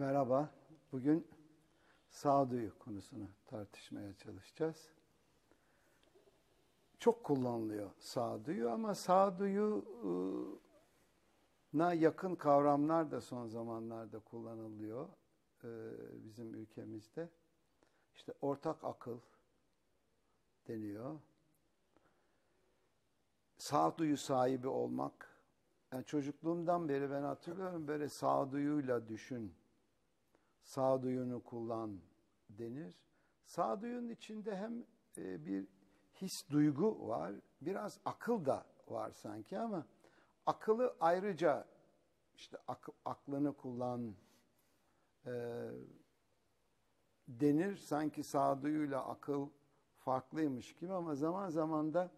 Merhaba. Bugün sağduyu konusunu tartışmaya çalışacağız. Çok kullanılıyor sağduyu ama sağduyuna yakın kavramlar da son zamanlarda kullanılıyor e, bizim ülkemizde. İşte ortak akıl deniyor. Sağduyu sahibi olmak. Yani çocukluğumdan beri ben hatırlıyorum böyle sağduyuyla düşün sağduyunu kullan denir. Sağduyunun içinde hem e, bir his duygu var, biraz akıl da var sanki ama akılı ayrıca işte ak, aklını kullan e, denir. Sanki sağduyuyla akıl farklıymış gibi ama zaman zaman da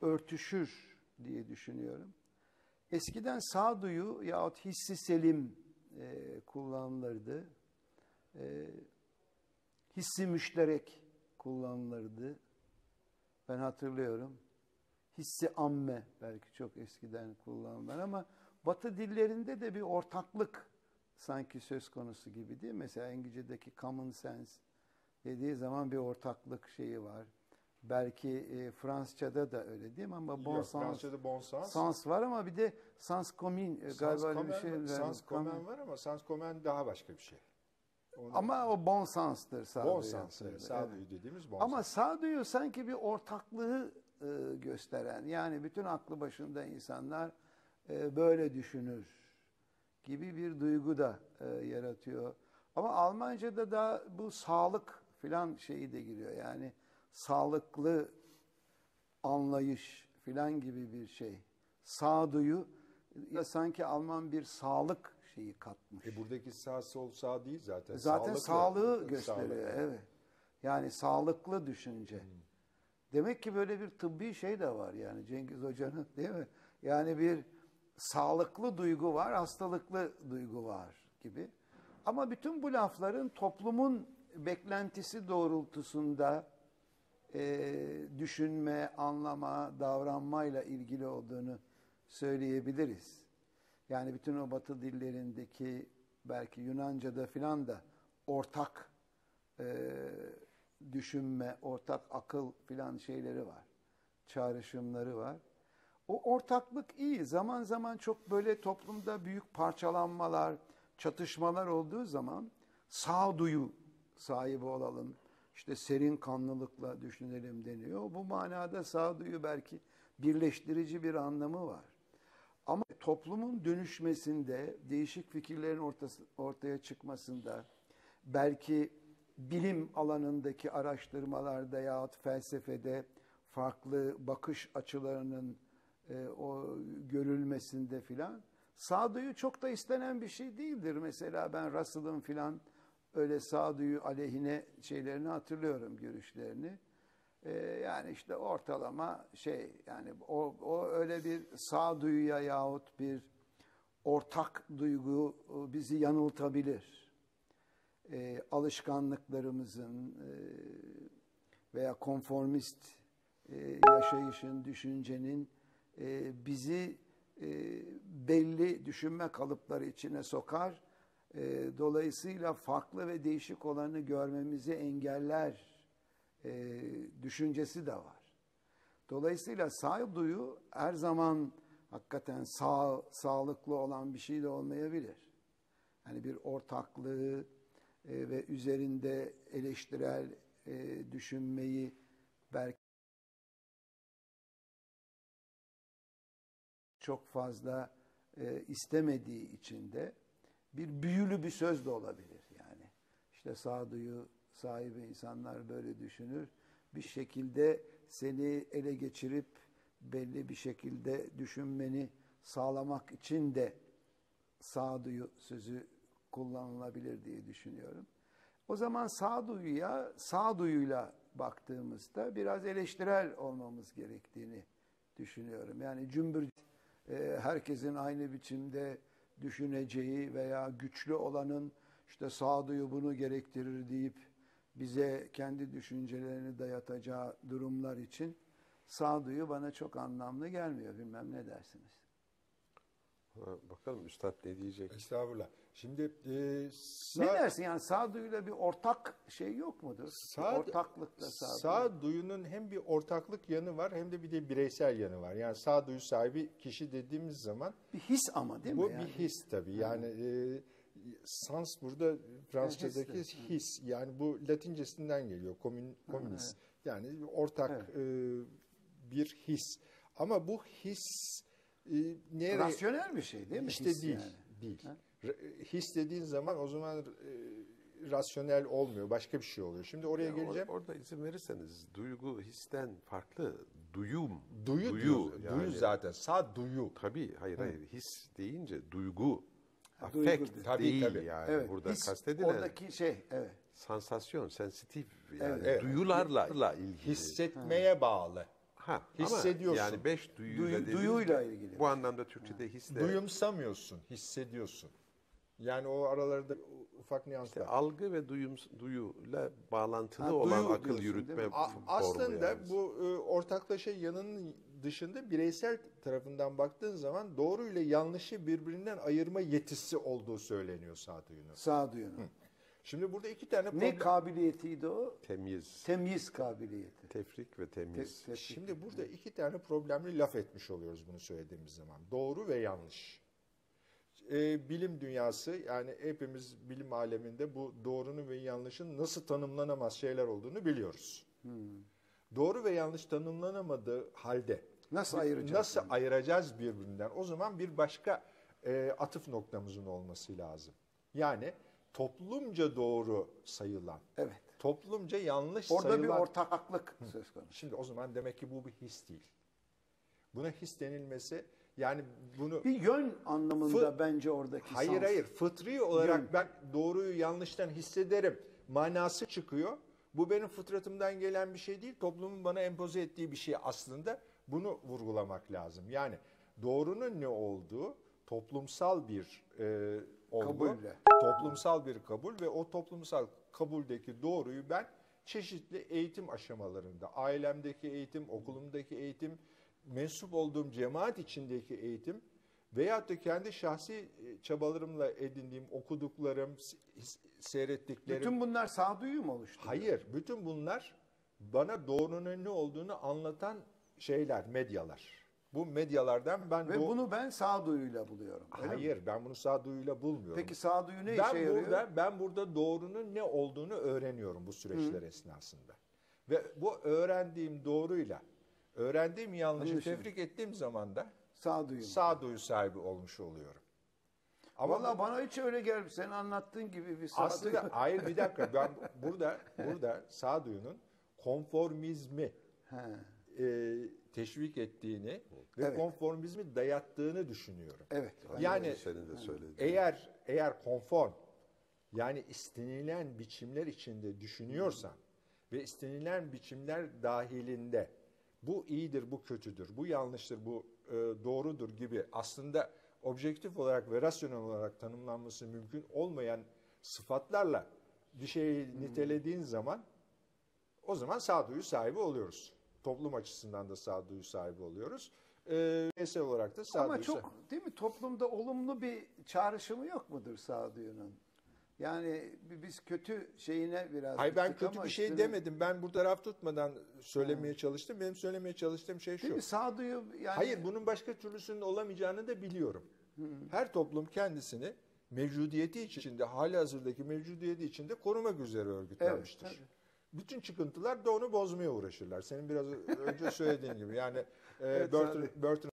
örtüşür diye düşünüyorum. Eskiden sağduyu yahut hissi selim e, kullanılırdı e, hissi müşterek kullanılırdı. Ben hatırlıyorum. Hissi amme belki çok eskiden kullanılan ama Batı dillerinde de bir ortaklık sanki söz konusu gibi değil mi? Mesela İngilizce'deki common sense dediği zaman bir ortaklık şeyi var. Belki e, Fransızca'da da öyle değil mi? Ama bon Yok, sens, Fransızca'da bon sens. Sans var ama bir de sans commun e, galiba öyle bir şey. Sans commun var ama sans commun daha başka bir şey. Onu... Ama o bon sanstır sağduyu. Bon sanstır, sağduyu evet. dediğimiz bon Ama sağduyu sanki bir ortaklığı e, gösteren, yani bütün aklı başında insanlar e, böyle düşünür gibi bir duygu da e, yaratıyor. Ama Almanca'da da bu sağlık filan şeyi de giriyor. Yani sağlıklı anlayış filan gibi bir şey. Sağduyu ya sanki Alman bir sağlık şeyi katmış. E buradaki sağ sol sağ değil zaten. Zaten sağlığı gösteriyor. Sağlık. Evet. Yani sağlıklı düşünce. Hmm. Demek ki böyle bir tıbbi şey de var yani Cengiz Hoca'nın değil mi? Yani bir sağlıklı duygu var, hastalıklı duygu var gibi. Ama bütün bu lafların toplumun beklentisi doğrultusunda e, düşünme, anlama, davranmayla ilgili olduğunu söyleyebiliriz. Yani bütün o batı dillerindeki belki Yunanca'da filan da ortak e, düşünme, ortak akıl filan şeyleri var. Çağrışımları var. O ortaklık iyi. Zaman zaman çok böyle toplumda büyük parçalanmalar, çatışmalar olduğu zaman sağduyu sahibi olalım. İşte serin kanlılıkla düşünelim deniyor. Bu manada sağduyu belki birleştirici bir anlamı var. Ama toplumun dönüşmesinde, değişik fikirlerin ortası, ortaya çıkmasında, belki bilim alanındaki araştırmalarda yahut felsefede farklı bakış açılarının e, o görülmesinde filan sağduyu çok da istenen bir şey değildir. Mesela ben Russell'ın filan öyle sağduyu aleyhine şeylerini hatırlıyorum görüşlerini. Ee, yani işte ortalama şey yani o, o öyle bir sağduyuya yahut bir ortak duygu e, bizi yanıltabilir. E, alışkanlıklarımızın e, veya konformist e, yaşayışın, düşüncenin e, bizi e, belli düşünme kalıpları içine sokar. E, dolayısıyla farklı ve değişik olanı görmemizi engeller e, düşüncesi de var. Dolayısıyla sağduyu her zaman hakikaten sağ, sağlıklı olan bir şey de olmayabilir. Yani bir ortaklığı e, ve üzerinde eleştirel e, düşünmeyi belki çok fazla e, istemediği için de bir büyülü bir söz de olabilir yani. İşte sağduyu sahibi insanlar böyle düşünür. Bir şekilde seni ele geçirip belli bir şekilde düşünmeni sağlamak için de sağduyu sözü kullanılabilir diye düşünüyorum. O zaman sağduyuya, sağduyuyla baktığımızda biraz eleştirel olmamız gerektiğini düşünüyorum. Yani cümbür e, herkesin aynı biçimde düşüneceği veya güçlü olanın işte sağduyu bunu gerektirir deyip bize kendi düşüncelerini dayatacağı durumlar için sağduyu bana çok anlamlı gelmiyor. Bilmem ne dersiniz? Ha, Bakalım Üstad ne diyecek? Estağfurullah. Şimdi e, Ne sağ, dersin yani sağduyuyla bir ortak şey yok mudur? Sağ- Ortaklıkta sağduyu. sağduyunun hem bir ortaklık yanı var hem de bir de bireysel yanı var. Yani sağduyu sahibi kişi dediğimiz zaman Bir his ama değil bu mi? yani? bir his tabii. Yani e, sans burada Fransızcadaki his Yani bu Latincesinden geliyor. Komün, komünist. Yani ortak e, bir his. Ama bu his e, nereye... Rasyonel bir şey değil mi? İşte His değil. yani. Değil. R- His dediğin zaman o zaman e, rasyonel olmuyor. Başka bir şey oluyor. Şimdi oraya Ya or- geleceğim. orada izin verirseniz duygu histen farklı. Duyum. duyu, duyu, duyu, yani. duyu zaten. Sağ duyu. Tabii hayır hayır his deyince duygu. Değil. Tabii, değil tabii. yani. Evet. Burada his, kastedilen Oradaki şey evet. sansasyon, sensitif yani Evet. Evet. duyularla ilgili. Hissetmeye bağlı. ha, hissediyorsun. Ama yani beş duyuyla Duyu- dediğimizde duyuyla ilgili. Bu anlamda Türkçe'de hisle Duyumsamıyorsun, hissediyorsun. Yani o aralarda ufak nüanslar. algı ve duyum duyuyla bağlantılı Ha, olan duyu akıl diyorsun, yürütme formu aslında yani. bu e, ortaklaşa yanının dışında bireysel tarafından baktığın zaman doğru ile yanlışı birbirinden ayırma yetisi olduğu söyleniyor sağduyunun. Sağduyunun. Şimdi burada iki tane Ne problem. kabiliyetiydi o? temyiz, Temyiz kabiliyeti. tefrik ve temyiz. Te- te- Şimdi burada iki tane problemli laf etmiş oluyoruz bunu söylediğimiz zaman. Doğru ve yanlış. Ee, bilim dünyası yani hepimiz bilim aleminde bu doğrunun ve yanlışın nasıl tanımlanamaz şeyler olduğunu biliyoruz. Doğru ve yanlış tanımlanamadığı halde Nasıl ayıracağız? nasıl ayıracağız birbirinden? O zaman bir başka e, atıf noktamızın olması lazım. Yani toplumca doğru sayılan, Evet. toplumca yanlış Orada sayılan... bir ortaklık söz konusu. Şimdi o zaman demek ki bu bir his değil. Buna his denilmesi yani bunu Bir yön anlamında bence oradaki hayır sans. hayır fıtri olarak Yön. ben doğruyu yanlıştan hissederim manası çıkıyor. Bu benim fıtratımdan gelen bir şey değil. Toplumun bana empoze ettiği bir şey aslında. Bunu vurgulamak lazım. Yani doğrunun ne olduğu toplumsal bir e, olgu, Kabulle. toplumsal bir kabul ve o toplumsal kabuldeki doğruyu ben çeşitli eğitim aşamalarında, ailemdeki eğitim, okulumdaki eğitim, mensup olduğum cemaat içindeki eğitim veyahut da kendi şahsi e, çabalarımla edindiğim okuduklarım, seyrettiklerim. Bütün bunlar sağduyu mu oluştu? Hayır, bütün bunlar bana doğrunun ne olduğunu anlatan şeyler, medyalar. Bu medyalardan ben Ve doğ- bunu ben sağduyuyla buluyorum. öyle mi? Hayır, ben bunu sağduyuyla bulmuyorum. Peki sağduyu ne ben işe yarıyor? burada ben burada doğrunun ne olduğunu öğreniyorum bu süreçler esnasında. Ve bu öğrendiğim doğruyla öğrendiğim yanlışı Anlaşıldı. tefrik ettiğim zaman da Sağduyu. sağduyu sahibi olmuş oluyorum. Ama Valla bu- bana hiç öyle gelmiyor. Senin anlattığın gibi bir sağduyu. aslında hayır bir dakika ben burada burada sağduyunun konformizmi He. E, teşvik ettiğini ve Evet. konformizmi dayattığını düşünüyorum. Evet. Yani senin de söylediğin. Eğer eğer konform yani istenilen biçimler içinde düşünüyorsan ve istenilen biçimler dahilinde bu iyidir, bu kötüdür, bu yanlıştır, bu e, doğrudur gibi aslında objektif olarak ve rasyonel olarak tanımlanması mümkün olmayan sıfatlarla bir şeyi nitelediğin zaman o zaman sağduyu sahibi oluyoruz. Toplum açısından da sağduyu sahibi oluyoruz. E, bireysel olarak da sağduyu Ama çok değil mi toplumda olumlu bir çağrışımı yok mudur sağduyunun? Yani bi- biz kötü şeyine biraz Hayır ben kötü bir şey üstüne- demedim. Ben burada raf tutmadan söylemeye çalıştım. Benim söylemeye çalıştığım şey Değil şu. mi? Sağduyu yani Hayır bunun başka türlüsünün olamayacağını da biliyorum. Her toplum kendisini mevcudiyeti içinde, hali hazırdaki mevcudiyeti içinde korumak üzere örgütlenmiştir. Evet, Bütün çıkıntılar da onu bozmaya uğraşırlar. Senin biraz önce söylediğin gibi. Yani e, Evet, Burton, Sadi. Burton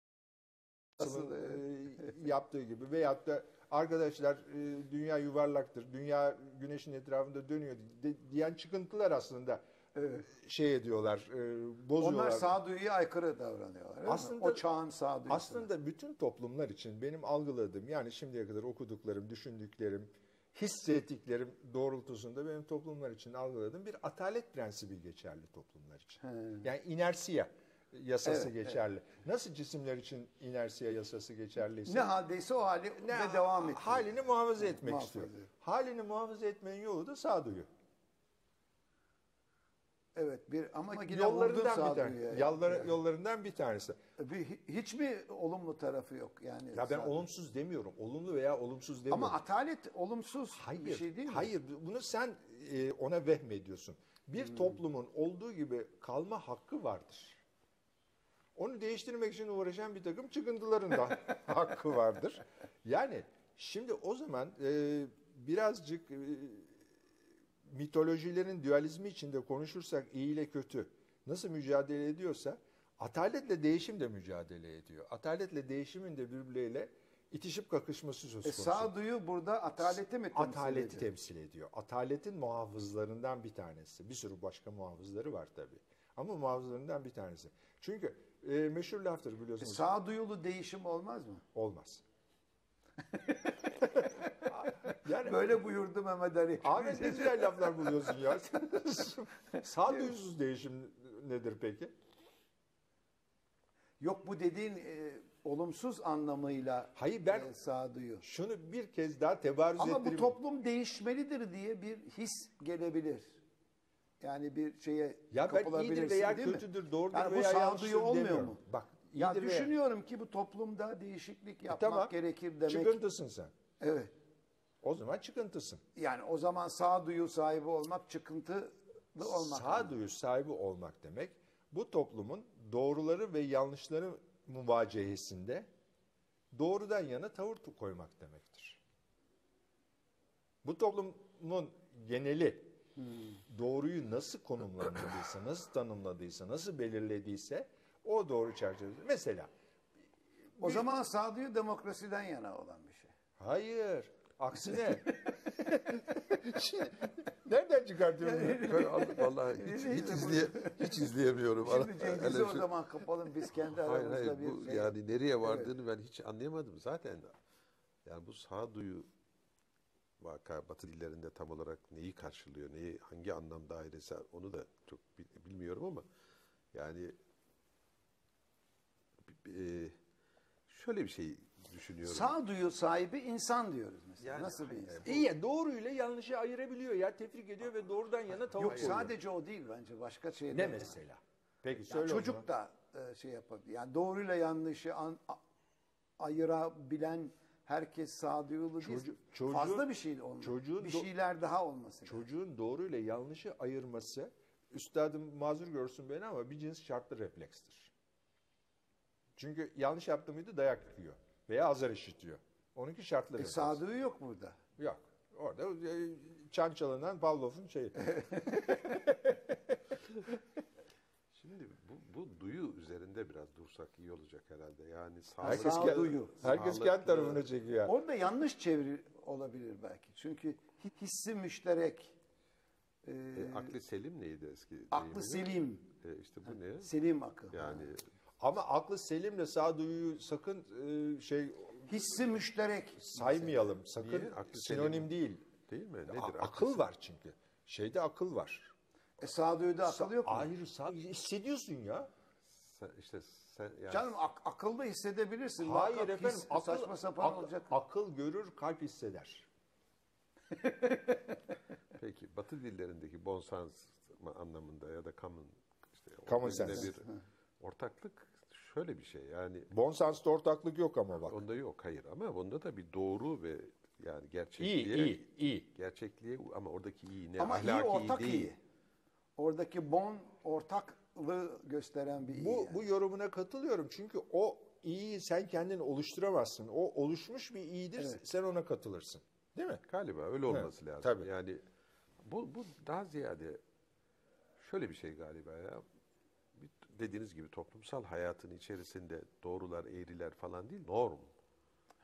Russell'ın, e, yaptığı gibi veyahut da arkadaşlar e, dünya yuvarlaktır, dünya güneşin etrafında dönüyor de- diyen çıkıntılar aslında Evet. şey ediyorlar, e, bozuyorlar. onlar sağduyuya aykırı davranıyorlar. Aslında- o çağın sağduyusu. Aslında bütün toplumlar için benim algıladığım yani şimdiye kadar okuduklarım, düşündüklerim, hissettiklerim doğrultusunda benim toplumlar için algıladığım bir atalet prensibi geçerli toplumlar için. He. Yani inersiya yasası Evet, geçerli. Nasıl cisimler için inersiya yasası geçerliyse ne haldeyse o hali ne- devam ediyor. halini muhafaza etmek Muhafaza istiyor. Halini muhafaza etmenin yolu da sağduyu. Evet bir ama yine Yollarından bir tanesi. Yolları, yollarından bir tanesi. Bir, hiç mi olumlu tarafı yok yani? Ya ben sağduyu? olumsuz demiyorum. Olumlu veya olumsuz demiyorum. Ama atalet olumsuz Hayır, bir şey değil mi? hayır. Bunu sen e, ona vehmediyorsun. Bir Hmm. toplumun olduğu gibi kalma hakkı vardır. Onu değiştirmek için uğraşan bir takım çıkıntıların da hakkı vardır. Yani şimdi o zaman e, birazcık e, mitolojilerin dualizmi içinde konuşursak iyi ile kötü nasıl mücadele ediyorsa ataletle değişim de mücadele ediyor. Ataletle değişimin de birbirleriyle itişip kakışması söz E, konusu. sağduyu burada ataleti mi temsil Ataleti ediyor? temsil ediyor. Ataletin muhafızlarından bir tanesi. Bir sürü başka muhafızları var tabii. Ama muhafızlarından bir tanesi. Çünkü e, meşhur laftır E, biliyorsunuz. sağduyulu değişim olmaz mı? Olmaz. yani Böyle buyurdu Mehmet Ali. Ahmet ne güzel laflar buluyorsun ya. Sağduyusuz değişim nedir peki? Yok bu dediğin e, olumsuz anlamıyla Hayır, ben- e, sağduyu. Şunu bir kez daha tebarüz Ama bu ettireyim. toplum değişmelidir diye bir his gelebilir. Yani bir şeye ya ben iyidir veya değil mi? kötüdür, doğrudur Yani bu veya sağduyu yanlıştır olmuyor demiyorum. mu? Bak, Ya iyidir veya- düşünüyorum ki bu toplumda değişiklik yapmak Tamam. gerekir demek. Çıkıntısın sen. Evet. O zaman çıkıntısın. Yani o zaman sağduyu sahibi olmak çıkıntılı olmak. Sağduyu sahibi olmak demek bu toplumun doğruları ve yanlışları muvacehesinde doğrudan yana tavır koymak demektir. Bu toplumun geneli doğruyu nasıl konumlandırdıysa, nasıl tanımladıysa, nasıl belirlediyse o doğru çerçevede. Mesela O zaman sağduyu demokrasiden yana olan bir şey. hayır, aksine. Şimdi, nereden çıkartıyorum? Ben al- vallahi hiç, hiç, izleye, hiç izleyemiyorum. Şimdi Cengiz'i o şey- zaman kapalım biz kendi Hayır aramızda hayır bir bu şey. yani nereye vardığını ben hiç anlayamadım zaten. Yani bu sağduyu vaka batı dillerinde tam olarak neyi karşılıyor, neyi hangi anlam dairesi onu da çok bil- bilmiyorum ama yani e, şöyle bir şey düşünüyorum. Sağduyu sahibi insan diyoruz mesela. Yani Nasıl bir insan? İyi ya doğruyla yanlışı ayırabiliyor ya tefrik ediyor ve doğrudan yana tavır Yok koyuyor. sadece o değil bence başka şeyler. Ne var. mesela? Peki Yani söyle zaman. çocuk da e, şey yapabilir. Yani doğruyla yanlışı an, a- ayırabilen herkes sağduyulu değil. Çocuğu- çocuğu- Fazla bir şey olmalı. çocuğun bir do- şeyler daha olması. Çocuğun doğruyla yanlışı ayırması üstadım mazur görsün beni ama bir cins şartlı reflekstir. Çünkü yanlış yaptı mıydı dayak yiyor veya azar işitiyor. Onunki şartlı E, refleks. sağduyu yok burada. Yok. Orada e, çan çalınan Pavlov'un şeyi. Şimdi bu, bu duyu üzerinde biraz dursak iyi olacak herhalde. Yani Herkes, sağlıklı, Sağduyu. herkes kendi tarafına çekiyor. Orada yanlış çeviri olabilir belki. Çünkü hissi müşterek, e, E, aklı selim neydi eski aklı selim, E, işte bu ne? selim akıl. Yani Ama aklı selimle sağduyuyu sakın e, şey Hissi müşterek. saymayalım. Sakın Niye? Aklı sinonim selim. değil. değil mi? Nedir? A- akıl var çünkü. Şeyde akıl var. E, sağduyuda akıl yok mu? Ayrı sağ hissediyorsun ya. Sen, işte sen yani Canım ak- akılda hissedebilirsin. Hayır Muhakkak efendim his- akıl, saçma sapan ak- olacak. akıl görür kalp hisseder. peki Batı dillerindeki bonsans anlamında ya da common işte Common sense. bir ortaklık şöyle bir şey yani Bon sensta ortaklık yok ama bak. onda yok hayır ama bunda da bir doğru ve yani gerçekliğe İyi iyi iyi. gerçekliğe ama oradaki iyi ne Ama iyi ahlaki ortak değil. iyi. Oradaki bon ortaklığı gösteren bir iyi. Bu, yani. bu yorumuna katılıyorum çünkü o iyiyi sen kendin oluşturamazsın. O oluşmuş bir iyidir sen ona katılırsın. Değil mi? Galiba öyle olması lazım. tabii. Yani bu, bu daha ziyade şöyle bir şey galiba ya. Dediğiniz gibi toplumsal hayatın içerisinde doğrular, eğriler falan değil, norm.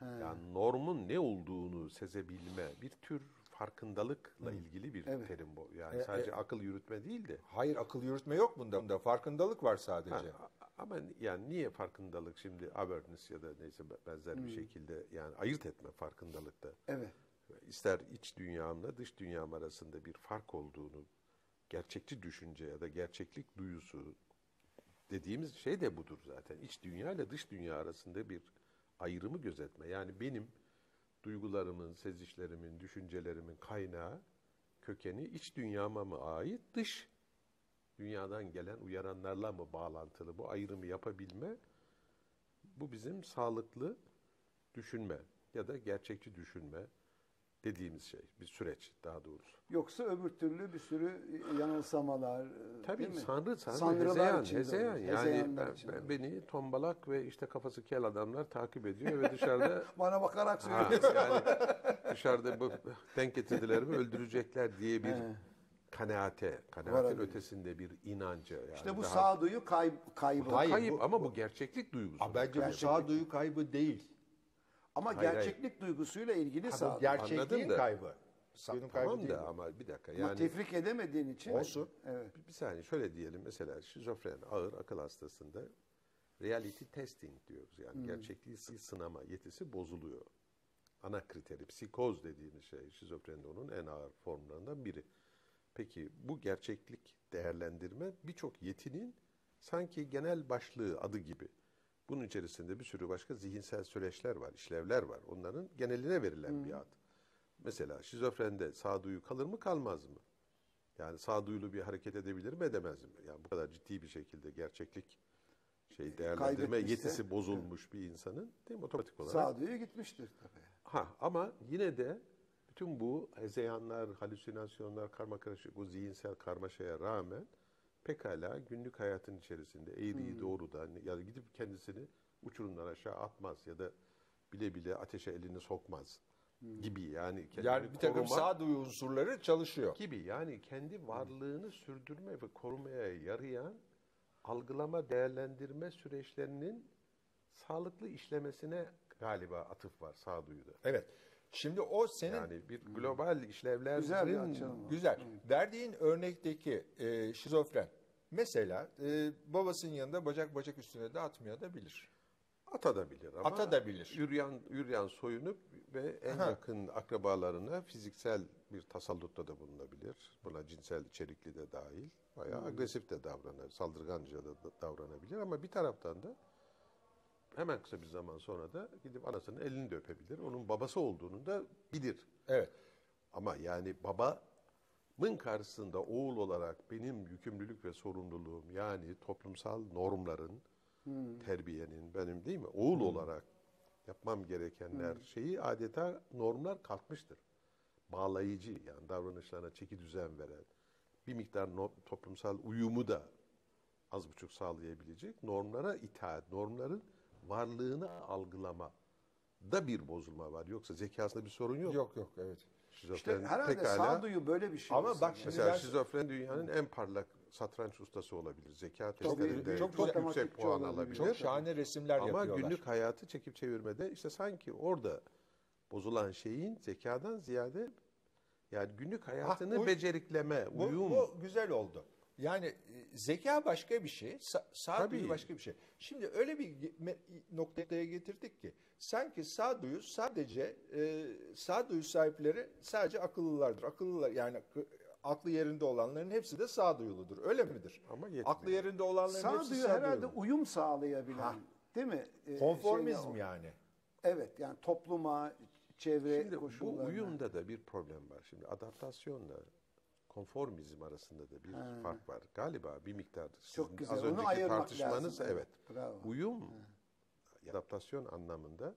Yani normun ne olduğunu sezebilme, bir tür farkındalıkla ilgili bir Evet. terim bu. Yani E, sadece akıl yürütme değil de. Hayır akıl yürütme yok bunda. Bunda farkındalık var sadece. Ha, ama yani niye farkındalık şimdi awareness ya da neyse benzer bir şekilde yani ayırt etme farkındalıkta. Evet. ister iç dünyamla dış dünyam arasında bir fark olduğunu, gerçekçi düşünce ya da gerçeklik duyusu dediğimiz şey de budur zaten. İç dünya ile dış dünya arasında bir ayrımı gözetme. Yani benim duygularımın, sezişlerimin, düşüncelerimin kaynağı, kökeni iç dünyama mı ait, dış dünyadan gelen uyaranlarla mı bağlantılı bu ayrımı yapabilme bu bizim sağlıklı düşünme ya da gerçekçi düşünme dediğimiz şey bir süreç daha doğrusu. Yoksa öbür türlü bir sürü yanılsamalar. e, Tabii değil mi? sanrı sanrı hezeyan, hezeyan. olur, Yani ben- beni tombalak ve işte kafası kel adamlar takip ediyor ve dışarıda Bana bakarak söylüyorsun. yani dışarıda bu denk getirdiler mi öldürecekler diye bir kanaate, kanaatin ötesinde bir inanca. Yani İşte bu daha- sağduyu kay, kaybı. Hayır, kayıp bu- ama bu gerçeklik duygusu. Aa, bence bu Gerçeklik. sağduyu kaybı değil. Ama Hayır, gerçeklik duygusuyla ilgili sağduyu. gerçekliğin Anladım da. kaybı. Sağduyunun kaybı Tamam değil. da bu. ama bir dakika Ama yani tefrik edemediğin için. Olsun. Evet. bir saniye şöyle diyelim mesela şizofren ağır akıl hastasında reality testing diyoruz. Yani gerçekliği sı- sınama yetisi bozuluyor. Ana kriteri psikoz dediğimiz şey şizofrende onun en ağır formlarından biri. Peki bu gerçeklik değerlendirme birçok yetinin sanki genel başlığı adı gibi. Bunun içerisinde bir sürü başka zihinsel süreçler var, işlevler var. Onların geneline verilen bir ad. Mesela şizofrende sağduyu kalır mı kalmaz mı? Yani sağduyulu bir hareket edebilir mi edemez mi? Yani bu kadar ciddi bir şekilde gerçeklik şey değerlendirme yetisi bozulmuş bir insanın değil mi otomatik olarak Sağduyu gitmiştir tabii. Ha ama yine de bütün bu hezeyanlar, halüsinasyonlar, karma karışık bu zihinsel karmaşaya rağmen pekala günlük hayatın içerisinde eğriyi doğrudan ya da gidip kendisini uçurumdan aşağı atmaz ya da bile bile ateşe elini sokmaz gibi yani kendini Yani bir takım sağduyu unsurları çalışıyor. gibi yani kendi varlığını sürdürme ve korumaya yarayan algılama, değerlendirme süreçlerinin sağlıklı işlemesine galiba atıf var sağduyuda. Evet. Şimdi o senin Yani bir global işlevlerin Güzel bir açılım. Güzel. Verdiğin örnekteki e, şizofren mesela e, babasının yanında bacak bacak üstüne de atmıyor da bilir. atabilir ama Atabilir. Yürüyen, yürüyen soyunup ve en Aha. yakın akrabalarına fiziksel bir tasallutta da bulunabilir. Buna cinsel içerikli de dahil. Bayağı agresif de davranır, saldırganca da da davranabilir ama bir taraftan da hemen kısa bir zaman sonra da gidip anasının elini de öpebilir. Onun babası olduğunu da bilir. Evet. Ama yani babamın karşısında oğul olarak benim yükümlülük ve sorumluluğum yani toplumsal normların, terbiyenin benim değil mi? Oğul olarak yapmam gerekenler şeyi adeta normlar kalkmıştır. Bağlayıcı yani davranışlarına çeki düzen veren, bir miktar no- toplumsal uyumu da az buçuk sağlayabilecek normlara itaat, normların varlığını algılama da bir bozulma var. Yoksa zekasında bir sorun yok. Yok yok evet. İşte Şizofren herhalde pekala- sağduyu böyle bir şey. Ama bak şimdi Mesela ben- şizofren dünyanın en parlak satranç ustası olabilir. Zeka testlerinde çok çok, yüksek puan alabilir. Çok şahane resimler Ama yapıyorlar. günlük hayatı çekip çevirmede işte sanki orada bozulan şeyin zekadan ziyade yani günlük hayatını becerikleme, Bu, uyum. bu güzel oldu. Yani e, zeka başka bir şey, sa- sağduyu başka bir şey. Şimdi öyle bir noktaya getirdik ki sanki sağduyu sadece e, sağduyu sahipleri sadece akıllılardır. Akıllılar yani aklı yerinde olanların hepsi de sağduyuludur. Öyle midir? Ama yetmiyor. Aklı yerinde olanların hepsi Sağduyu herhalde sağduyulu. uyum sağlayabilen. Ha. Değil mi? Ee, Konformizm şeyle- yani. Evet yani topluma, çevre Şimdi bu koşullarına. uyumda da bir problem var. Şimdi adaptasyonla konformizm arasında da bir fark var. Galiba bir miktar sizin Çok güzel. az Onu önceki tartışmanız lazım. evet. Bravo. Uyum adaptasyon anlamında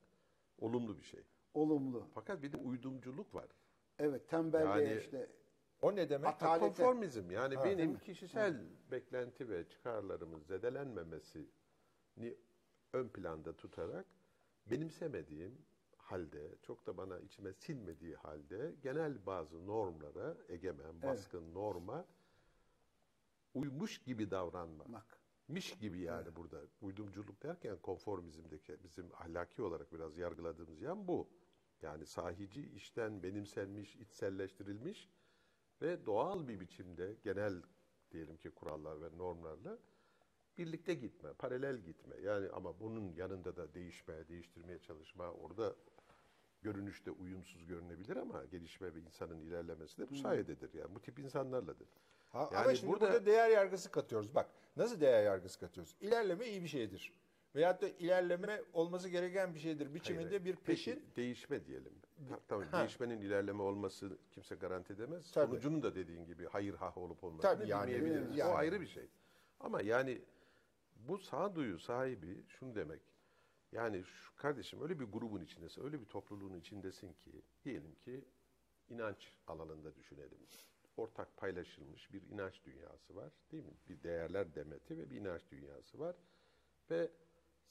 olumlu bir şey. Olumlu. Fakat bir de uydumculuk var. Evet tembelliğe Yani- işte. O ne demek? Atalete. Konformizm yani Ha, benim kişisel beklenti ve çıkarlarımın zedelenmemesini ön planda tutarak benimsemediğim halde, çok da bana içime sinmediği halde genel bazı normlara, egemen, baskın norma uymuş gibi davranma. Bak. Miş gibi yani burada. Uydumculuk derken konformizmdeki bizim ahlaki olarak biraz yargıladığımız yan bu. Yani sahici işten benimsenmiş, içselleştirilmiş ve doğal bir biçimde genel diyelim ki kurallar ve normlarla birlikte gitme, paralel gitme. Yani ama bunun yanında da değişmeye, değiştirmeye çalışma, orada görünüşte uyumsuz görünebilir ama gelişme ve insanın ilerlemesi de bu sayededir. Yani bu tip insanlarladır. Ha, ama Yani şimdi burada... değer yargısı katıyoruz. Bak nasıl değer yargısı katıyoruz? İlerleme iyi bir şeydir. Veyahut da ilerleme olması gereken bir şeydir. Biçiminde Hayır, bir peki, peşin değişme diyelim. Ta- Tabii değişmenin ilerleme olması kimse garanti edemez. Tabii. Sonucunun da dediğin gibi hayır ha olup olmadığını Tabii yani, bilmeyebiliriz. yani. O ayrı bir şey. Ama yani bu sağduyu sahibi şunu demek. Yani şu kardeşim öyle bir grubun içindesin, öyle bir topluluğun içindesin ki diyelim ki inanç alanında düşünelim. Ortak paylaşılmış bir inanç dünyası var değil mi? Bir değerler demeti ve bir inanç dünyası var. Ve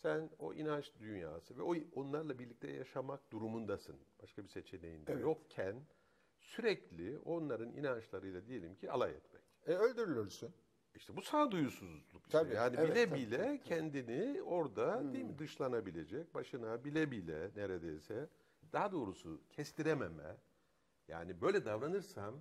sen o inanç dünyası ve o onlarla birlikte yaşamak durumundasın. Başka bir seçeneğin de yokken sürekli onların inançlarıyla diyelim ki alay etmek. E, öldürülürsün. İşte bu sağduyusuzluk. işte. Tabii, yani evet, bile tabii, bile kendini orada değil mi dışlanabilecek, başına bile bile neredeyse daha doğrusu kestirememe. Yani böyle davranırsam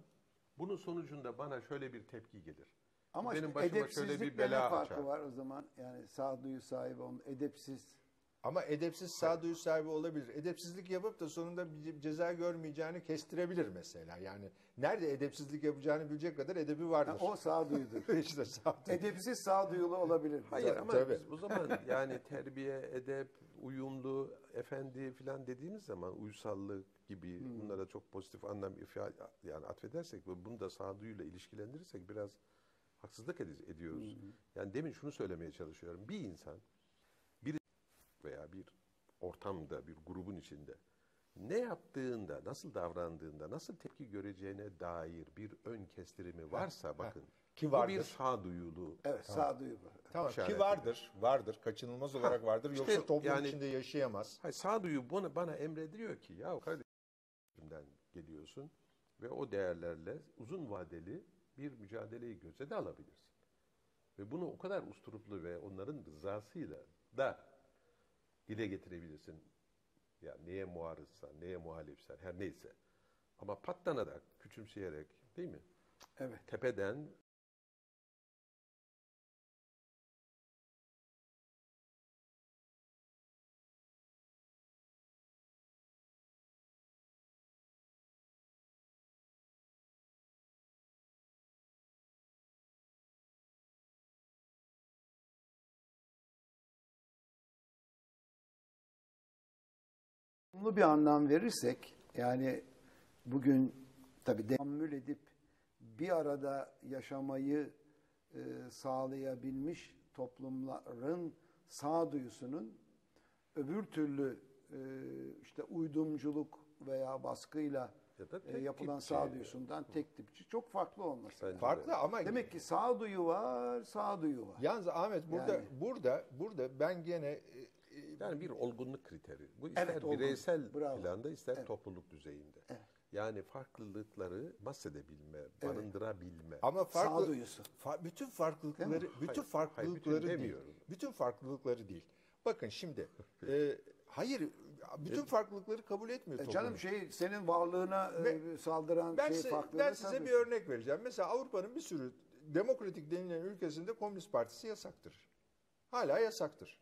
bunun sonucunda bana şöyle bir tepki gelir. Ama Benim başıma şöyle bir bela farkı açar. var o zaman? Yani sağduyu sahibi onun edepsiz. Ama edepsiz sağduyu sahibi olabilir. Edepsizlik yapıp da sonunda bir ceza görmeyeceğini kestirebilir mesela. Yani nerede edepsizlik yapacağını bilecek kadar edebi vardır. Ha, o sağduyudur. işte sağduyu. edepsiz sağduyulu olabilir. Hayır ama Tabii. biz o zaman yani terbiye, edep, uyumlu, efendi falan dediğimiz zaman uysallık gibi bunlara çok pozitif anlam ifade yani atfedersek ve bunu da sağduyuyla ilişkilendirirsek biraz haksızlık ed- ediyoruz. Yani demin şunu söylemeye çalışıyorum. Bir insan veya bir ortamda, bir grubun içinde ne yaptığında, nasıl davrandığında, nasıl tepki göreceğine dair bir ön kestirimi varsa bakın. Ki Bu vardır. bir sağduyulu. Evet sağduyu var. Tamam ki vardır, vardır, kaçınılmaz olarak vardır. işte Yoksa toplum yani- içinde yaşayamaz. Hayır, sağduyu bana, bana emrediyor ki ya kardeşimden geliyorsun ve o değerlerle uzun vadeli bir mücadeleyi göze de alabilirsin. Ve bunu o kadar usturuplu ve onların rızasıyla da dile getirebilirsin. Ya neye muarızsan, neye muhalifsen her neyse. Ama patlanarak, küçümseyerek değil mi? Evet. Tepeden Olumlu bir anlam verirsek yani bugün tabii dehammül edip bir arada yaşamayı e, sağlayabilmiş toplumların sağduyusunun öbür türlü e, işte uydumculuk veya baskıyla Ya da e, yapılan tipçi. sağduyusundan tek tipçi çok farklı olması. Lazım. Farklı ama Demek ki sağduyu var, sağduyu var. Yalnız Ahmet burada Yani. burada burada ben gene e, Yani bir olgunluk kriteri. Bu ister Evet, bireysel Bravo. planda ister topluluk düzeyinde. Yani farklılıkları mahsedebilme, barındırabilme. ama farklı Sağduyusu. fa- bütün farklılıkları bütün Hayır, farklılıkları hayır, bütün değil. demiyorum. Bütün farklılıkları değil. Bakın şimdi e, hayır bütün farklılıkları kabul etmiyor E toplum. canım şey senin varlığına e, saldıran ben şey size, farklı. ben size bir örnek vereceğim. Mesela Avrupa'nın bir sürü demokratik denilen ülkesinde Komünist Partisi yasaktır. Hala yasaktır.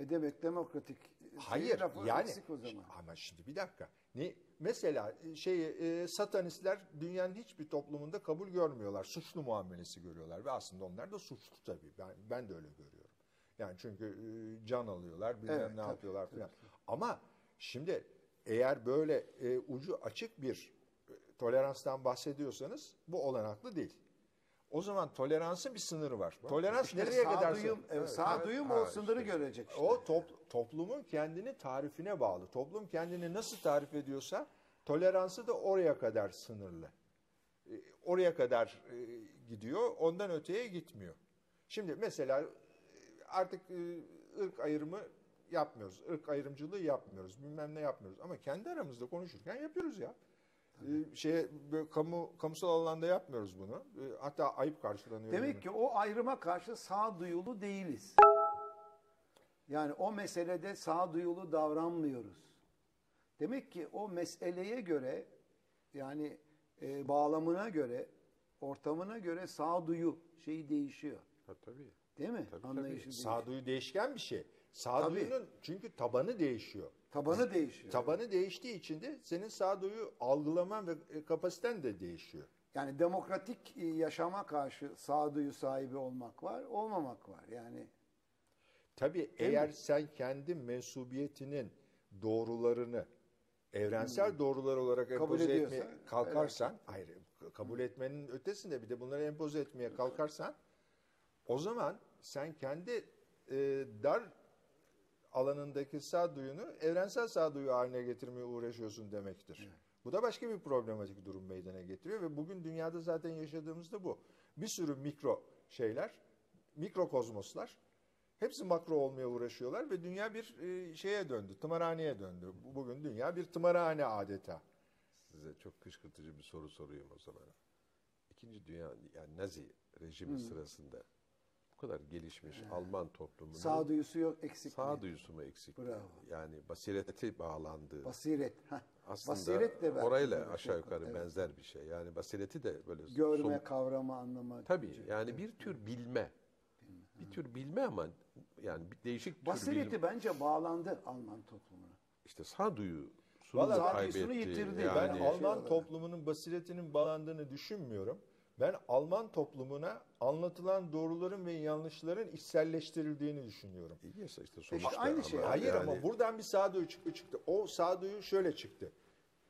E demek demokratik şey Hayır lafı yani eksik o zaman. ama şimdi bir dakika. Ne mesela şey e, satanistler dünyanın hiçbir toplumunda kabul görmüyorlar. Suçlu muamelesi görüyorlar ve aslında onlar da suçlu tabii. Ben ben de öyle görüyorum. Yani çünkü e, can alıyorlar, bilmem Evet, ne tabii, yapıyorlar falan. Ama şimdi eğer böyle e, ucu açık bir e, toleranstan bahsediyorsanız bu olanaklı değil. O zaman toleransın bir sınırı var. Tolerans nereye kadar? Sağduyum, evet, sağduyum o Ha, sınırı işte. görecek işte. O top- toplumun kendini tarifine bağlı. Toplum kendini nasıl tarif ediyorsa toleransı da oraya kadar sınırlı. E, Oraya kadar e, gidiyor, ondan öteye gitmiyor. Şimdi mesela e, artık ırk ayrımı yapmıyoruz. ırk ayrımcılığı yapmıyoruz. Bilmem ne yapmıyoruz. Ama kendi aramızda konuşurken yapıyoruz ya. E, Şeye, böyle kamu kamusal alanda yapmıyoruz bunu. E, Hatta ayıp karşılanıyor. Demek ki o ayrıma karşı sağduyulu değiliz. Yani o meselede sağduyulu davranmıyoruz. Demek ki o meseleye göre yani e, bağlamına göre, ortamına göre sağduyu şeyi değişiyor. Ha, tabii. Değil mi? Tabii, Anlayışı tabii. değişiyor. Sağduyu değişken bir şey. Sağduyunun çünkü tabanı değişiyor. Tabanı değişiyor. Tabanı değiştiği için de senin sağduyu algılaman ve e, kapasiten de değişiyor. Yani demokratik e, yaşama karşı sağduyu sahibi olmak var, olmamak var. Yani Tabii eğer sen kendi mensubiyetinin doğrularını evrensel doğrular olarak empoze Hmm. ediyorsa, etmeye kalkarsan, hayır kabul etmenin ötesinde bir de bunları empoze etmeye kalkarsan o zaman sen kendi e, dar alanındaki sağduyunu evrensel sağduyu haline getirmeye uğraşıyorsun demektir. Bu da başka bir problematik durum meydana getiriyor ve bugün dünyada zaten yaşadığımızda bu. Bir sürü mikro şeyler, mikrokozmoslar hepsi makro olmaya uğraşıyorlar ve dünya bir e, şeye döndü, tımarhaneye döndü. Bu- Bugün dünya bir tımarhane adeta. Size çok kışkırtıcı bir soru sorayım o zaman. İkinci Dünya yani Nazi rejimi sırasında bu kadar gelişmiş Alman toplumunun Sağduyusu yok eksik. sağduyusu mu eksik? Bravo. Yani basireti bağlandığı. Basiret. Heh. aslında basiret de belki orayla aşağı yukarı evet. benzer bir şey. Yani basireti de böyle Görme, somut- kavrama, anlama. Tabii yani bir tür bilme. Bir tür bilme ama yani bir değişik tür Basireti bilme. bence bağlandı Alman toplumuna. İşte mu sağduyusunu kaybetti? yitirdi. Ben Yani, şey Alman toplumunun basiretinin bağlandığını düşünmüyorum. Ben Alman toplumuna anlatılan doğruların ve yanlışların içselleştirildiğini düşünüyorum. İyi işte sonuçta İşte aynı şey. Hayır yani- ama buradan bir sağduyu çıktı çıktı. O sağduyu şöyle çıktı.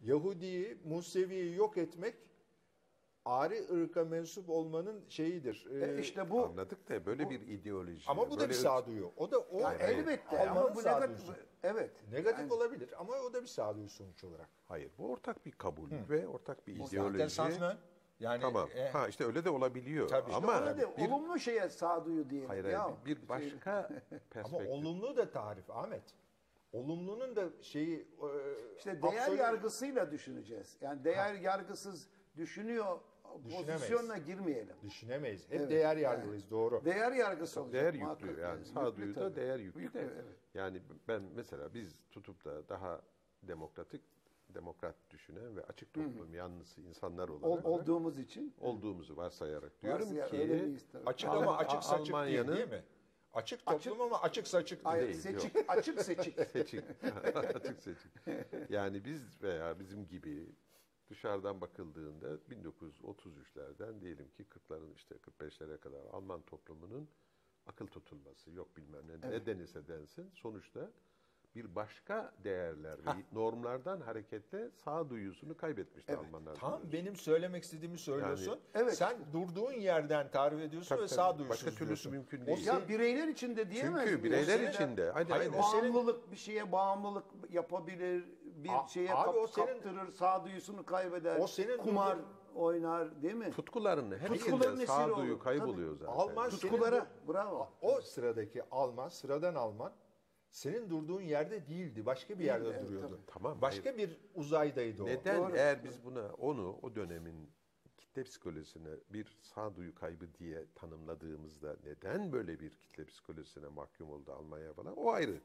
Yahudi'yi, Musevi'yi yok etmek Ari ırka mensup olmanın şeyidir. E Ee, işte bu Anladık da böyle bir ideoloji. ama bu da böyle bir sağduyu. O da o Ya elbette Alman'ın ama bu negatif. Evet. Negatif Yani olabilir ama o da bir sağduyu sonuç olarak. Hayır bu ortak bir kabul ve ortak bir Zaten ideoloji. sansmen. Yani Tamam. e, ha işte öyle de olabiliyor. Tabii. ama ona da bir, olumlu şeye sağduyu diyelim. hayır, ya. hayır, bir başka ama perspektif. olumlu da tarif Ahmet. Olumlunun da şeyi e, İşte değer absolut- yargısıyla düşüneceğiz. Yani değer yargısız düşünüyor pozisyonuna girmeyelim. düşünemeyiz. Hep Evet, değer yargılıyız doğru. Değer yargısı olacak. Değer muhakkak yüklü yani Yüklü sağduyu da tabii. değer yüklü, Yüklü, de. evet. Yani ben mesela biz tutup da daha demokratik, demokrat düşünen ve açık toplum yanlısı insanlar Ol- olarak olduğumuz için. olduğumuzu varsayarak diyorum Varsaya- ki öyle miyiz tabii. Açık ama açık saçık değil, Almanya'nın- değil mi? Açık toplum ama açık saçık Hayır, değil. seçik, açık seçik. seçik, açık seçik. Yani biz veya bizim gibi dışarıdan bakıldığında 1933'lerden diyelim ki 40'ların işte 45'lere kadar Alman toplumunun akıl tutulması yok bilmem ne, ne denirse densin sonuçta bir başka değerler ve normlardan hareketle sağduyusunu kaybetmişti Almanlar. Tam benim söylemek istediğimi söylüyorsun. Evet. Sen durduğun yerden tarif ediyorsun Tabii, ve tabii. sağduyusuz Başka türlüsü diyorsun. mümkün O değil. sen- Ya bireyler içinde diyemez Çünkü bireyler O içinde. Hadi, Hayır, o senin- Bağımlılık bir şeye bağımlılık yapabilir, bir A- şeye abi kap- o senin- kaptırır, sağduyusunu kaybeder, O senin kumar durduğun- oynar değil mi? tutkuların Tutkuların hepsinden esiri sağduyu olur. kayboluyor zaten. Alman Tutkulara, senin bravo. o sıradaki Alman, sıradan Alman senin durduğun yerde değildi. Başka bir yerde evet, duruyordu. Tamam, Başka bir uzaydaydı o. Neden Doğru. eğer biz buna onu o dönemin kitle psikolojisine bir sağduyu kaybı diye tanımladığımızda neden böyle bir kitle psikolojisine mahkum oldu Almanya falan o ayrı.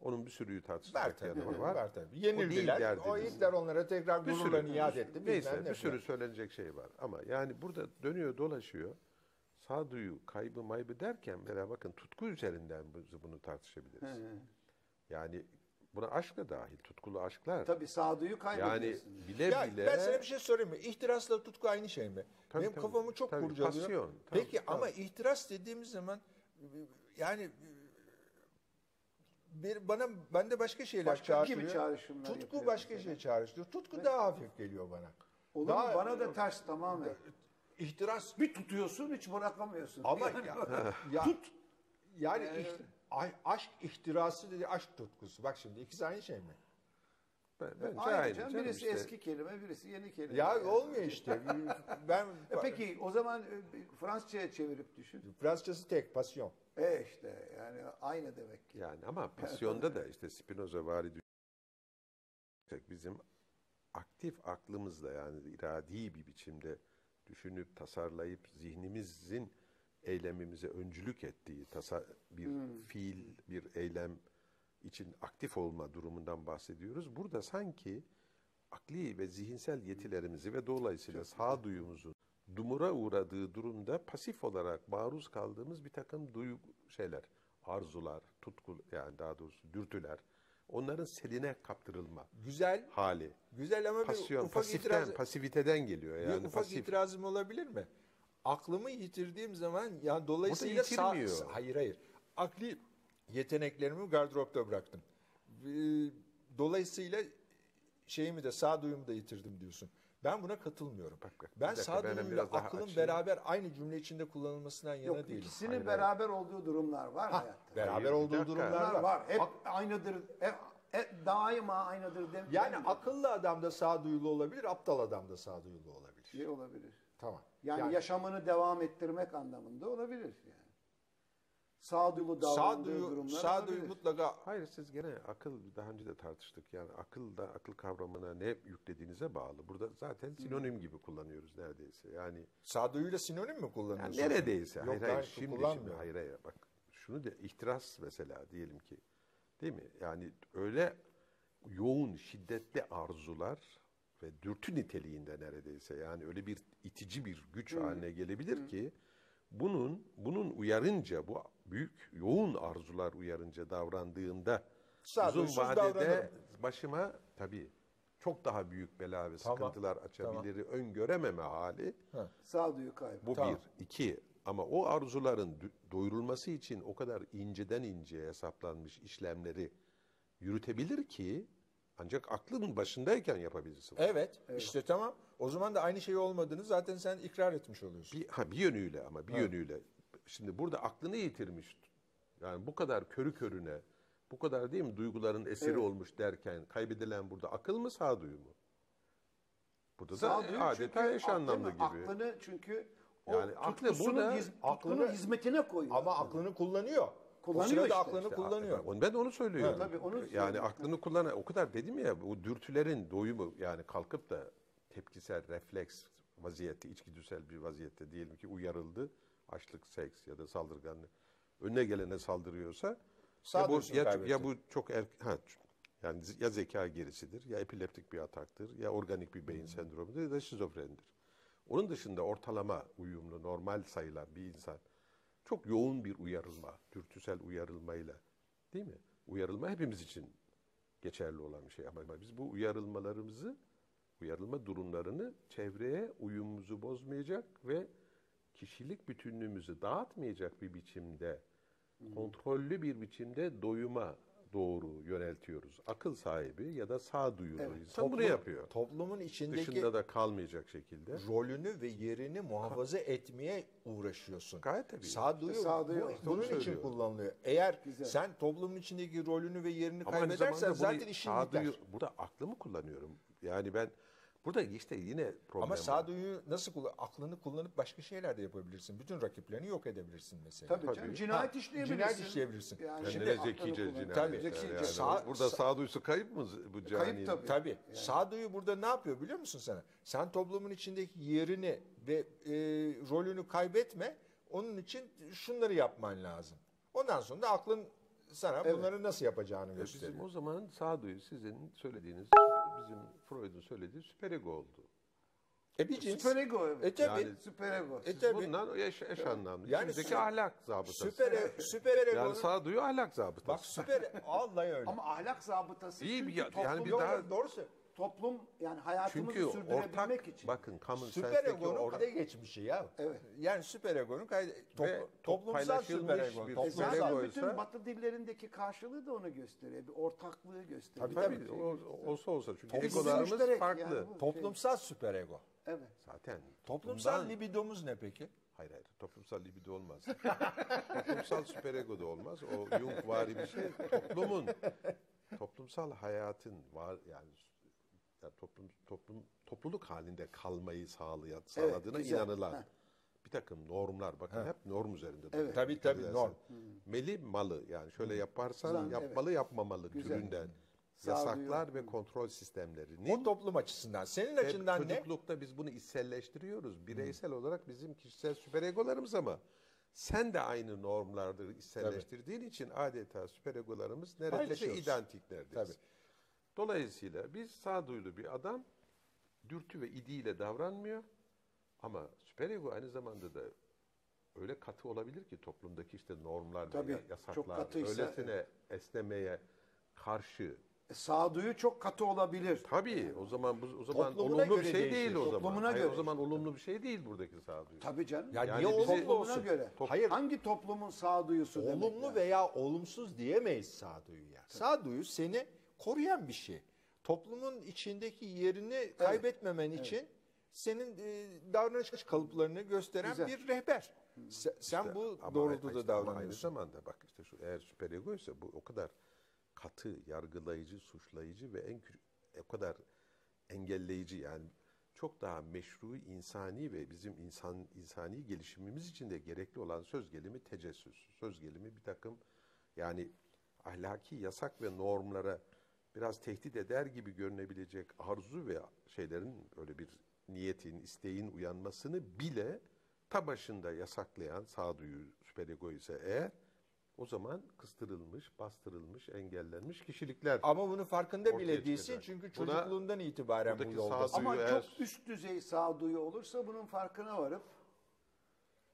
Onun bir sürü tabii. yanı Var. var. tabii. O Yenildiler. derdimiz. O Hitler onlara tekrar Bir sürü, gururlarını iade etti. neyse ne bir sürü söylenecek şey var. Ama yani burada dönüyor dolaşıyor. Sağduyu kaybı maybı derken mesela bakın tutku üzerinden biz bunu tartışabiliriz. Yani buna aşk da dahil. Tutkulu aşklar. Tabii sağduyu Yani kaybediyorsun. bile Ya bile ben sana bir şey sorayım mı? İhtirasla tutku aynı şey mi? Tabii, Benim tabii. kafamı çok Tabii, kurcalıyor. pasyon, tabii, Peki tabii. ama ihtiras dediğimiz zaman yani bir bana bende başka şeyler Başka çağrıştırıyor. gibi çağrışımlar Tutku başka mesela. şey çağrıştırıyor. Tutku daha hafif geliyor bana. Olur Daha- mu? Bana da ters tamamen. İhtiras Bir tutuyorsun hiç bırakamıyorsun. ama Yani ya, ya- yani iht- a- aşk ihtirası dedi aşk tutkusu. Bak şimdi ikisi aynı şey mi? ben, bence Aynı aynı canım, birisi işte. eski kelime, birisi yeni kelime. Ya Yani. olmuyor işte. Ben E peki o zaman e, Fransızcaya çevirip düşün. Fransızcası tek pasyon. E işte yani aynı demek ki. Yani ama pasyonda da işte Spinoza vari düşünecek bizim aktif aklımızla yani iradi bir biçimde düşünüp tasarlayıp zihnimizin eylemimize öncülük ettiği tasa, bir fiil, bir eylem için aktif olma durumundan bahsediyoruz. Burada sanki akli ve zihinsel yetilerimizi ve dolayısıyla sağduyumuzun dumura uğradığı durumda pasif olarak maruz kaldığımız bir takım duyu şeyler, arzular, tutku yani daha doğrusu dürtüler, onların seline kaptırılma Güzel. hali. Güzel ama bir Pasyon, ufak pasiften, itiraz, pasiviteden geliyor bir yani. ufak pasif. itirazım olabilir mi? Aklımı yitirdiğim zaman ya dolayısıyla sağ- hayır hayır. Akli yeteneklerimi gardıropta bıraktım. Ee, Dolayısıyla şeyimi de sağduyumu da yitirdim diyorsun. Ben buna katılmıyorum. Bak, bak, ben sağduyuyla biraz daha aklın açayım. beraber aynı cümle içinde kullanılmasından yana Yok değilim. ikisinin Hayır, beraber olduğu durumlar var hayatta. Beraber Hayır, olduğu durumlar var. var. Hep Ak- aynıdır. Hep, hep daima aynıdır. Dem yani demiyorum. akıllı adam da sağduyulu olabilir, aptal adam da sağduyulu olabilir. şey olabilir. Tamam. Yani, yaşamını devam ettirmek anlamında olabilir yani. Sağduyulu davrandığı sağduyu, durumlar sağduyu olabilir. mutlaka Hayır siz gene akıl daha önce de tartıştık. Yani akıl da akıl kavramına ne yüklediğinize bağlı. Burada zaten sinonim gibi kullanıyoruz neredeyse. Yani sağduyuyla sinonim mi Yani kullanıyorsun? neredeyse. Yok, hayır hayır. Şimdi, şimdi hayır hayır. Bak şunu de ihtiras mesela diyelim ki. Değil mi? Yani öyle yoğun, şiddetli arzular ve dürtü niteliğinde neredeyse yani öyle bir itici bir güç haline gelebilir ki bunun bunun uyarınca bu büyük yoğun arzular uyarınca davrandığında uzun Sağduyusuz vadede davranırım. başıma tabii çok daha büyük bela ve Tamam, sıkıntılar açabilir öngörememe hali Sağduyu kaybı. bu Tamam. bir. iki ama o arzuların doyurulması için o kadar inceden inceye hesaplanmış işlemleri yürütebilir ki ancak aklın başındayken yapabilirsin. Evet, işte tamam. O zaman da aynı şey olmadığını zaten sen ikrar etmiş oluyorsun. Bir, ha, bir yönüyle ama bir yönüyle. Şimdi burada aklını yitirmiş. Yani bu kadar körü körüne, bu kadar değil mi duyguların esiri Evet. olmuş derken kaybedilen burada akıl mı sağduyu mu? Burada da Sağduyu adeta çünkü eş anlamlı gibi. Aklını çünkü o Yani aklı burada- hiz, aklını- hizmetine koyuyor. Ama aklını kullanıyor. Kullanıyor o işte. aklını İşte, kullanıyor. Ben onu söylüyorum. Ha, tabii, onu yani aklını kullanan o kadar dedim ya bu dürtülerin doyumu yani kalkıp da tepkisel refleks vaziyette içgüdüsel bir vaziyette diyelim ki uyarıldı. Açlık, seks ya da saldırganlık önüne gelene saldırıyorsa ya bu, ya, ya bu çok er, ha, yani ya zeka gerisidir ya epileptik bir ataktır ya organik bir beyin sendromudur ya da şizofrenidir. Onun dışında ortalama uyumlu normal sayılan bir insan çok yoğun bir uyarılma, dürtüsel uyarılmayla değil mi? Uyarılma hepimiz için geçerli olan bir şey ama biz bu uyarılmalarımızı, uyarılma durumlarını çevreye uyumumuzu bozmayacak ve kişilik bütünlüğümüzü dağıtmayacak bir biçimde, kontrollü bir biçimde doyuma doğru yöneltiyoruz. Akıl sahibi ya da sağduyulu insan bunu Toplum- yapıyor. Toplumun içindeki Dışında da kalmayacak şekilde. rolünü ve yerini muhafaza etmeye uğraşıyorsun. Gayet tabii. Sağduyu, Sağduyu bu- işte bunun onu için kullanılıyor. Eğer Güzel. sen toplumun içindeki rolünü ve yerini Ama kaybedersen bunu zaten işin sağduyu, biter. burada aklımı kullanıyorum. Yani ben burada işte yine problem Ama sağduyu nasıl kullan? Aklını kullanıp başka şeyler de yapabilirsin. Bütün rakiplerini yok edebilirsin mesela. Tabii, Tabii. canım. Cinayet Ha, işleyebilirsin. cinayet işleyebilirsin. Yani Kendine şimdi aklını zekice kullan- cinayet. Tabii, zekice yani. sağ- burada sağduyusu kayıp mı bu cani? Kayıp tabii. Tabii. Sağduyu burada ne yapıyor biliyor musun sana? Sen toplumun içindeki yerini ve e, rolünü kaybetme. Onun için şunları yapman lazım. Ondan sonra da aklın sana Evet. bunları nasıl yapacağını E gösteriyor. Bizim o zaman sağduyu sizin söylediğiniz, bizim Freud'un söylediği süperego oldu. E bir cins. Süperego evet. E tabii. Yani- Süperego. E Siz tabii. bundan eş, eş anlamlı. Yani İçimizdeki sü- ahlak zabıtası. Süper, süper egonun- yani sağduyu ahlak zabıtası. Bak süper vallahi öyle. Ama ahlak zabıtası İyi bir- yani bir daha- doğru söylüyor. Toplum yani hayatımızı Çünkü sürdürebilmek ortak, için. bakın common Süper sense'deki egonun or- kayda geçmişi ya. Evet. Yani süper egonun kayda toplu- Ve toplumsal süper egon. bir E Toplumsal. süper zaten ego bütün Batı dillerindeki karşılığı da onu gösteriyor. Bir ortaklığı gösteriyor. Tabii, Tabii, o, olsa olsa çünkü egolarımız farklı. yani bu. Toplumsal süper ego. Evet. Zaten Toplumsal bundan- libidomuz ne peki? Hayır hayır toplumsal libido olmaz. toplumsal süperego da olmaz. O Jung vari bir şey. Toplumun toplumsal hayatın var yani ya toplum toplum topluluk halinde kalmayı sağlayan sağladığına güzel. inanılan bir takım normlar bakın hep norm üzerinde. Evet. Tabii, tabii, edersen. norm. Meli malı yani şöyle yaparsan Zan, yapmalı yapmamalı Güzel. türünden yasaklar ve kontrol sistemlerinin O toplum açısından. Senin açından ne? çocuklukta biz bunu içselleştiriyoruz. Bireysel olarak bizim kişisel süperegolarımız ama sen de aynı normlardır içselleştirdiğin için adeta süperegolarımız neredeyse identik neredeyse. Tabii. Dolayısıyla biz sağduyulu bir adam dürtü ve idiyle davranmıyor ama süperego aynı zamanda da öyle katı olabilir ki toplumdaki işte normlar Tabii, ve çok yasaklar katıysa, öylesine esnemeye karşı E, sağduyu çok katı olabilir. Tabii o zaman bu o zaman Toplumuna olumlu bir şey değişir. değil o zaman. Toplumuna Hayır, göre. o zaman olumlu bir şey değil buradaki sağduyu. Tabii canım. Ya Yani niye bizi- olumlu toplumuna olsun? göre. Hayır. Hangi toplumun sağduyusu demek Olumlu yani? veya olumsuz diyemeyiz sağduyu ya. Sağduyu seni koruyan bir şey. toplumun içindeki yerini kaybetmemen için senin e, davranış kalıplarını gösteren Güzel. bir rehber. Sen, sen bu doğrultuda işte ama Aynı davranıyorsun. zamanda bak işte şu eğer süperego ise bu o kadar katı, yargılayıcı, suçlayıcı ve en o kadar engelleyici yani çok daha meşru, insani ve bizim insan insani gelişimimiz için de gerekli olan söz gelimi tecessüs. Söz gelimi bir takım yani ahlaki yasak ve normlara biraz tehdit eder gibi görünebilecek arzu ve şeylerin öyle bir niyetin, isteğin uyanmasını bile ta başında yasaklayan sağduyu süperego ise eğer o zaman kıstırılmış, bastırılmış, engellenmiş kişilikler. Ama bunu farkında bile değilsin çıkacak. çünkü çocukluğundan itibaren bu sağduyu- Ama eğer- çok üst düzey sağduyu olursa bunun farkına varıp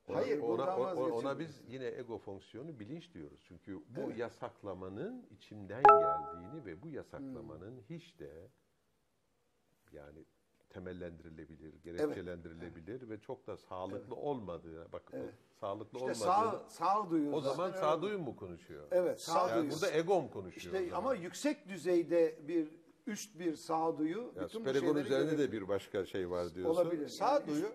Hayır, ona, ona, ona biz yine ego fonksiyonu bilinç diyoruz. Çünkü bu yasaklamanın içimden geldiğini ve bu yasaklamanın Hmm. hiç de yani temellendirilebilir, gerekçelendirilebilir ve çok da sağlıklı olmadığı, bak o sağlıklı işte olmadığı. sağ, sağduyu o zaman öyle. sağduyu mu konuşuyor? Evet, sağduyu. Yani burada egom konuşuyor. İşte ama yüksek düzeyde bir üst bir sağduyu ya bütün bu şeyleri üzerinde de bir başka şey var diyorsun. olabilir. Sağduyu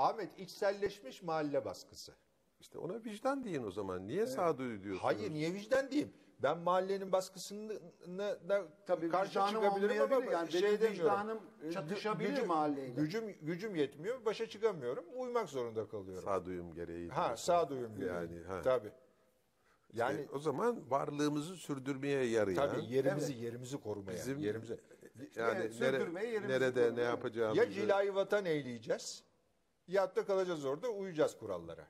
Ahmet içselleşmiş mahalle baskısı. İşte ona vicdan deyin o zaman. Niye sağduyu diyorsunuz? Hayır niye vicdan diyeyim? Ben mahallenin baskısına da Tabii karşı çıkabilirim ama. Yani şey benim demiyorum. vicdanım Gü- çatışabilir gücüm- mahalleyle. Gücüm, gücüm yetmiyor, başa çıkamıyorum, uymak zorunda kalıyorum. Sağduyum gereği. ha sağduyum diyor. Yani ha. Tabii. Yani Yani o zaman varlığımızı sürdürmeye yarayan tabii yerimizi yerimizi korumaya, Bizim- yerimize. yani Evet, nere- yerimizi nerede ne korumaya. yapacağımızı Ya cilayı vatan eğleyeceğiz, ya da kalacağız orada, uyacağız kurallara.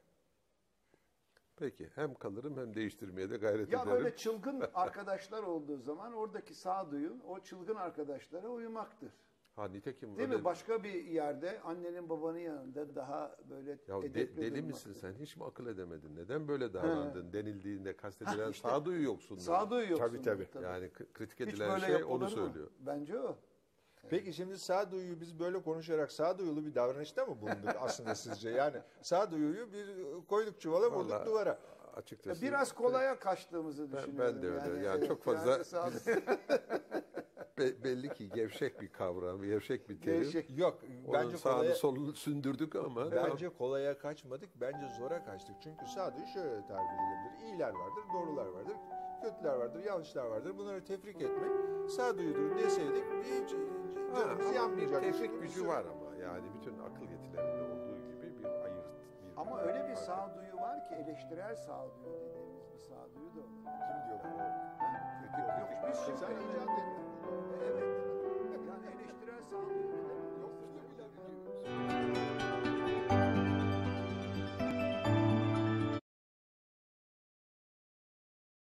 Peki hem kalırım hem değiştirmeye de gayret Ya ederim. böyle çılgın arkadaşlar olduğu zaman oradaki sağduyun o çılgın arkadaşlara uyumaktır. Ha nitekim Değil öyle- mi? Başka bir yerde annenin babanın yanında daha böyle Ya de- edepli deli durmak. misin sen? Hiç mi akıl edemedin? Neden böyle davrandın? Denildiğinde kastedilen işte. sağduyu yoksunluğu. Sağduyu yoksun. Tabii, tabii. Yani k- kritik edilen şey onu mı? söylüyor. Bence o. Peki şimdi sağduyuyu biz böyle konuşarak sağduyulu bir davranışta mı bulunduk aslında sizce? Yani sağduyuyu bir koyduk çuvala vurduk Vallahi duvara. Açıkçası. Biraz kolaya kaçtığımızı Ben- düşünüyorum. ben de öyle. Yani evet, çok fazla- Be- belli ki gevşek bir kavram, gevşek bir terim. Gevşek. Yok Onun bence sağını kolaya, solunu sündürdük ama bence kolaya kaçmadık. Bence zora kaçtık. Çünkü sağduyu şöyle de tabir edilebilir. İyiler vardır, doğrular vardır, kötüler vardır, yanlışlar vardır. Bunları tefrik etmek sağduyudur deseydik hiç Canımızı yanmayacak. Bir tefrik gücü var ama yani bütün akıl yetilerinde olduğu gibi bir ayırt. Bir ama öyle bir sağduyu var ki eleştirel sağduyu dediğimiz bir sağduyu da olabilir. Kim diyor bunu? Yok biz şimdi şey icat ettik. Evet. Yani eleştirel sağduyu